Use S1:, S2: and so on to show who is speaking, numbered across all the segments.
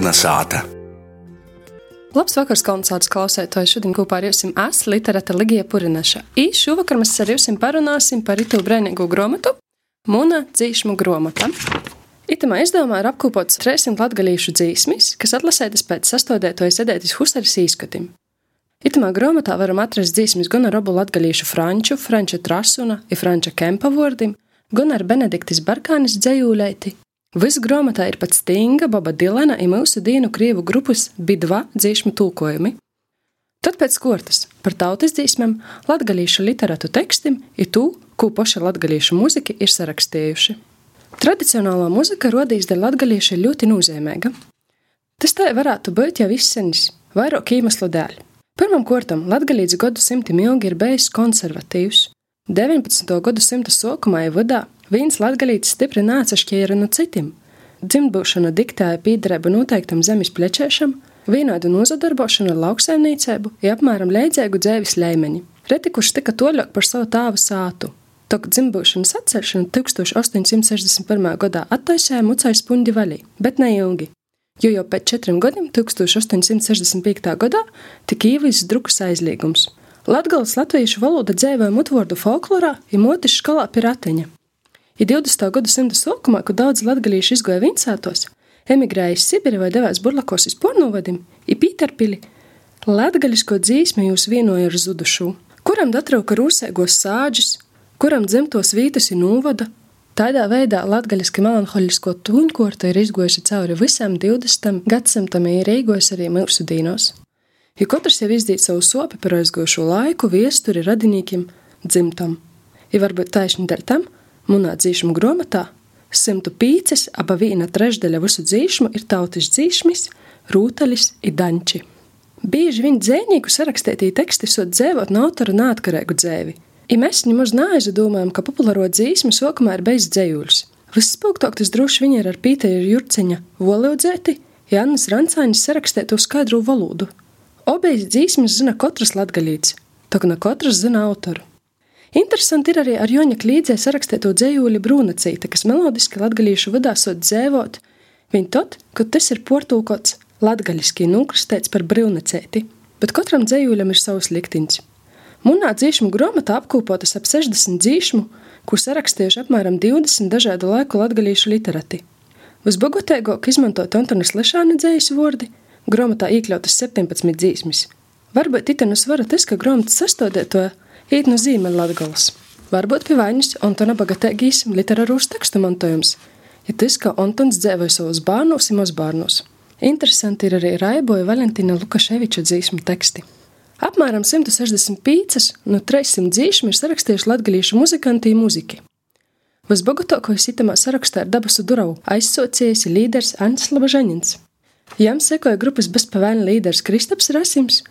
S1: Melna sāta.
S2: Labs vakars, kolonizācijas klausētāji. Šodien kopā ar jums esmu literāta Ligija Purineša. I šovakar mēs ar jums parunāsim par itu brēnīgu gromatu, Muna dzīšmu gromata. Itamā izdevumā ir apkopots 300 latgalīšu dzīsmis, kas atlasētas pēc sastādētojas edētis Husaris īskatim. Itamā grāmatā varam atrast dzīsmis gan ar abu latgalīšu franču, franča trasuna un franča kempa vārdiem, gan ar Benediktis Barkānis dzējūlēti. Viss grāmatā ir pats Stinga, Baba Dilana un mūsu dienu krievu grupas Bidva dzīsmu tulkojumi. Tad pēc kortas par tautas dzīsmēm, latgalīšu literātu tekstim ir tū, ko paši latgalīšu muziki ir sarakstījuši. Tradicionālā muzika rodīs dēļ latgalīšu ir ļoti nozīmīga. Tas tā varētu būt jau izsenis, vairāk iemeslu dēļ. Pirmam kortam latgalīdz gadu simtim ilgi ir bijis konservatīvs. 19. gadsimta sākumā ir vadā viens latgalīts stipri nācašķiera no citiem. Dzimtbūšana diktēja pīdarību noteiktam zemes plečēšam, vienādu nozadarbošanu ar lauksaimniecību, ja apmēram leidzēgu dzīves līmeni. Reti kurš tika toļāk par savu tēvu sātu. Tok dzimtbūšanas atcelšana 1861. gadā attaisēja mucais puņģi vaļī, bet neilgi. Jo jau pēc četriem gadiem, 1865. gadā, tika īvīzis drukas aizliegums. Latgales latviešu valoda dzēvēja mutvordu folklorā, ja motis skalā pirateņa. Ja 20. gadsimta sākumā, kad daudz latgalīši izgoja vincētos, emigrēja uz Sibiri vai devās burlakos uz pornovadim, ir pīterpili, latgaļisko dzīsmi jūs vienoja ar zudušu, kuram datrauka rūsēgos sāģis, kuram dzimtos vītas ir nūvada, Tādā veidā latgaļiski melanholisko tūņkorta ir izgojusi cauri visam 20. gadsimtam ir rīgojas arī mūsu dīnos. Ja katrs jau izdīt savu sopi par aizgojušo laiku, viesturi radinīkiem dzimtam. Ja varbūt taisni dēļ tam, munā dzīšmu grāmatā 105, aba viena trešdaļa visu dzīšmu ir tautas dzīšmis, rūtaļis un danči. Bieži vien dzēnīgu sarakstītī teksti sot dzēvot no autora nātkarēgu dzēvi, I mēs nemaz neaizdomājam, ka populāro dzīsmu sākumā ir beidzis dzējuļs. Vispilgtāk tas droši vien ir ar Pīteru Jurceņa voleudzēti, Jānis Rancāņas sarakstēto skaidro valodu. Obejas dzīsmas zina katrs latgalīts, tak ne katrs zina autoru. Interesanti ir arī ar Joņa klīdzē sarakstēto dzējuļi brūnacīte, kas melodiski latgalīšu vadā sot dzēvot, viņa tad, kad tas ir portūkots latgaļiski nūkristēts par brūnacēti, bet katram dzējuļam ir savs liktiņš. Munā dzīšmu grāmatā apkopotas ap 60 dzīšmu, kur sarakstījuši apmēram 20 dažādu laiku latgalīšu literati. Visbogotīgāk izmantot Antonas Lešāna dzējas vārdi, grāmatā iekļautas 17 dzīsmis. Varbūt itenu svara tas, ka grāmatas sastādētoja īt no Ziemeļlatgales. Varbūt pie vainas Antona bagatīgīs literārūs tekstu mantojums, ja tas, ka Antons dzēvoja savus bērnus un mazbērnus. Interesanti ir arī Raiboja Valentīna Lukaševiča dzīsmu teksti. Apmēram 165 no 300 dzīšiem ir sarakstījuši latgalīšu muzikanti un muziķi. Visbogatākais itamā sarakstā ir Dabasu Duravu aizsocījis līderis Ants Labažaņins. Jām sekoja grupas bezpavēļna līderis Kristaps Rasims,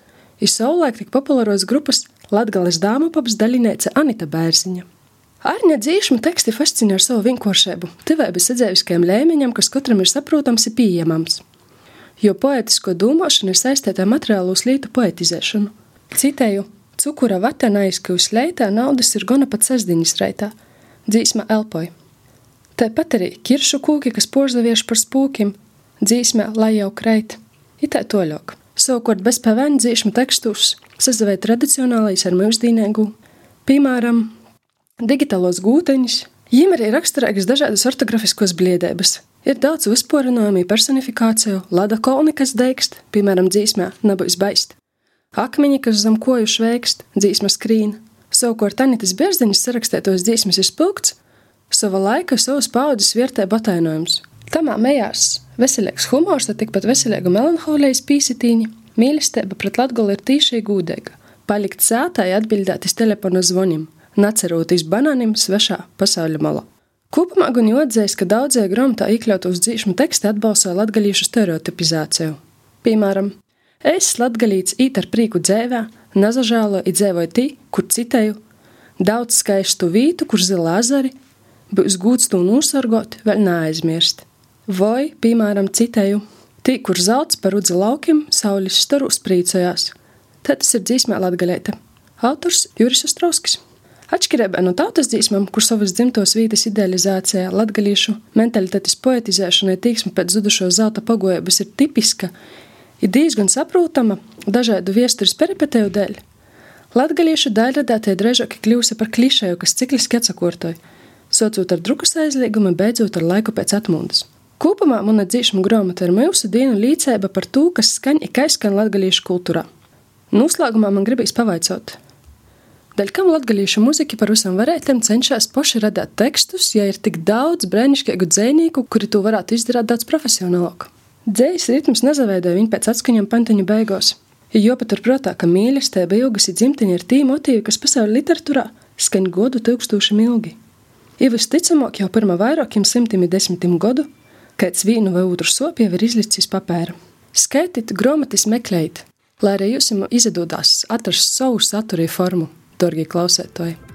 S2: ir savulaik tik populāros grupas Latgales dāmu paps daļinēca Anita Bērziņa. Ārņa dzīšmu teksti fascinē ar savu vienkāršību, tivēbis sadzēviskajam lēmiņam, kas katram ir saprotams un pieejamams jo poetisko domāšana ir saistīta ar materiālos lietu poetizēšanu. Citēju: Cukura vata neizkļūst leitā, naudas ir gana pat sasdiņas reitā. Dzīsma elpoja. Tāpat arī kiršu kūki, kas porzavieši par spūkiem, dzīsmē, lai jau kreit. Itā toļok. Savukārt bez pavēnu dzīšmu tekstus sazavē tradicionālais ar mūsdīnēgu, piemēram, digitālos gūteņus. Viņiem arī raksturīgas dažādas ortografiskos bliedības, Ir daudz uzsporinājumu, personifikāciju, lada kolni, kas degst, piemēram, dzīsmē, nebūs baist. Akmeņi, kas zem koju šveikst, dzīsma skrīn. Savukārt Anitas Bērziņas sarakstētos dzīsmas ir spilgts, sava laika, savas paudzes vērtē batainojums. Tamā mējās veselīgs humors, tad tikpat veselīga melanholijas pīsitīņa, mīlestība pret latgolu ir tīšī gūdīga, palikt sētāji atbildēt uz telefona zvonim, nacerot iz banānim svešā pasauļa malā. Kopumā gan jāatzīst, ka daudzie grāmatā iekļautos dzīšmu teksti atbalsta latgaļīšu stereotipizāciju. Piemēram, es latgaļīts īt ar prīku dzēvē, nazažālo i dzēvoju tī, kur citēju, daudz skaistu vītu, kur zila azari, būs gūts to nosargot, vēl neaizmirst. Vai, piemēram, citēju, tī, kur zelts par udzi laukiem, saules starus prīcojās. Tad tas ir dzīsmē latgaļēta. Autors Juris Ostrovskis. Atšķirībā no tautas dzīsmām, kur savas dzimtos vītas idealizācijā, latgalīšu mentalitātes poetizēšanai tīksme pēc zudušo zelta pagojības ir tipiska, ir diezgan saprotama dažādu viestures peripetēju dēļ. Latgalīšu daļradātie drežoki kļūsi par klišēju, kas cikliski atsakortoja, socot ar drukas aizliegumu, beidzot ar laiku pēc atmundas. Kopumā mana dzīšana grāmata ir mūsu dienu līdzība par to, kas skan ik aizskan latgalīšu kultūrā. Noslēgumā man gribīs pavaicot, Dēļ kam latgalīšu muziķi par visam varētiem cenšas paši radīt tekstus, ja ir tik daudz brēnišķīgu dzēnieku, kuri to varētu izdarīt daudz profesionālāk. Dzējas ritms nezaveidoja viņu pēc atskaņām pantiņu beigās. Ir jopaturprātā, ka mīlestība, ilgas ir dzimtiņa ir tī motīvi, kas pasaules literatūrā skan godu tūkstošiem ilgi. Ir visticamāk jau pirmā vairākiem simtiem desmitiem gadu, kāds vienu vai otru sopu jau ir izlicis papēra. Skaitiet, grāmatas meklējiet, lai arī jums izdodas atrast savu saturīgu formu. Dārgie klausētāji!